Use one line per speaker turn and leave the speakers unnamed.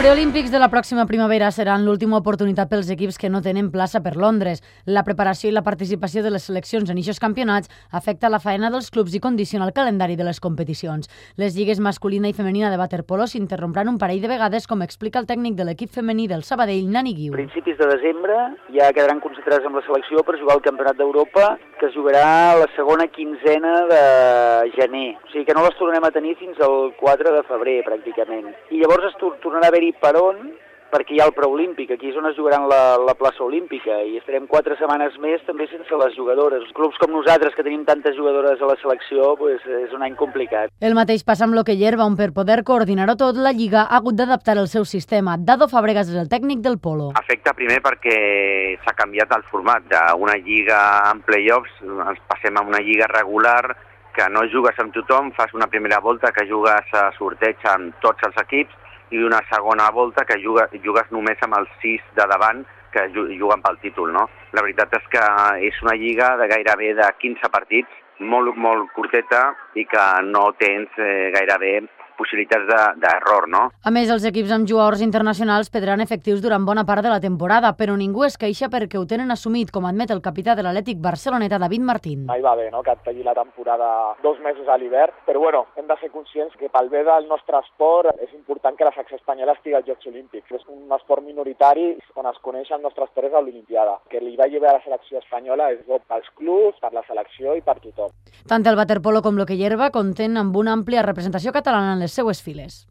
Preolímpics de la pròxima primavera seran l'última oportunitat pels equips que no tenen plaça per Londres. La preparació i la participació de les seleccions en eixos campionats afecta la faena dels clubs i condiciona el calendari de les competicions. Les lligues masculina i femenina de waterpolo s'interrompran un parell de vegades, com explica el tècnic de l'equip femení del Sabadell, Nani Guiu.
principis de desembre ja quedaran concentrats amb la selecció per jugar al Campionat d'Europa, que es jugarà la segona quinzena de gener. O sigui que no les tornarem a tenir fins al 4 de febrer, pràcticament. I llavors es tor tornarà a haver-hi per on perquè hi ha el preolímpic, aquí és on es jugaran la, la plaça olímpica i estarem quatre setmanes més també sense les jugadores. Clubs com nosaltres, que tenim tantes jugadores a la selecció, pues, és un any complicat.
El mateix passa amb l'Hockey Hierba, on per poder coordinar-ho tot, la Lliga ha hagut d'adaptar el seu sistema. Dado Fàbregas és el tècnic del polo.
Afecta primer perquè s'ha canviat el format d'una lliga en play-offs, ens passem a una lliga regular que no jugues amb tothom, fas una primera volta que jugues a sorteig amb tots els equips i una segona volta que juga, jugues només amb els sis de davant que juguen pel títol, no? La veritat és que és una lliga de gairebé de 15 partits, molt, molt curteta i que no tens eh, gairebé possibilitats d'error, de, no?
A més, els equips amb jugadors internacionals perdran efectius durant bona part de la temporada, però ningú es queixa perquè ho tenen assumit, com admet el capità de l'Atlètic Barceloneta, David Martín.
Mai va bé, no?, que et talli la temporada dos mesos a l'hivern, però bueno, hem de ser conscients que pel bé del nostre esport és important que la secció espanyola estigui als Jocs Olímpics. És un esport minoritari on es coneix el nostre esport és a l'Olimpiada. Que li vagi bé a la selecció espanyola és bo pels clubs, per la selecció i per tothom.
Tant el waterpolo com l'hoquei herba compten amb una àmplia representació catalana en les seues files.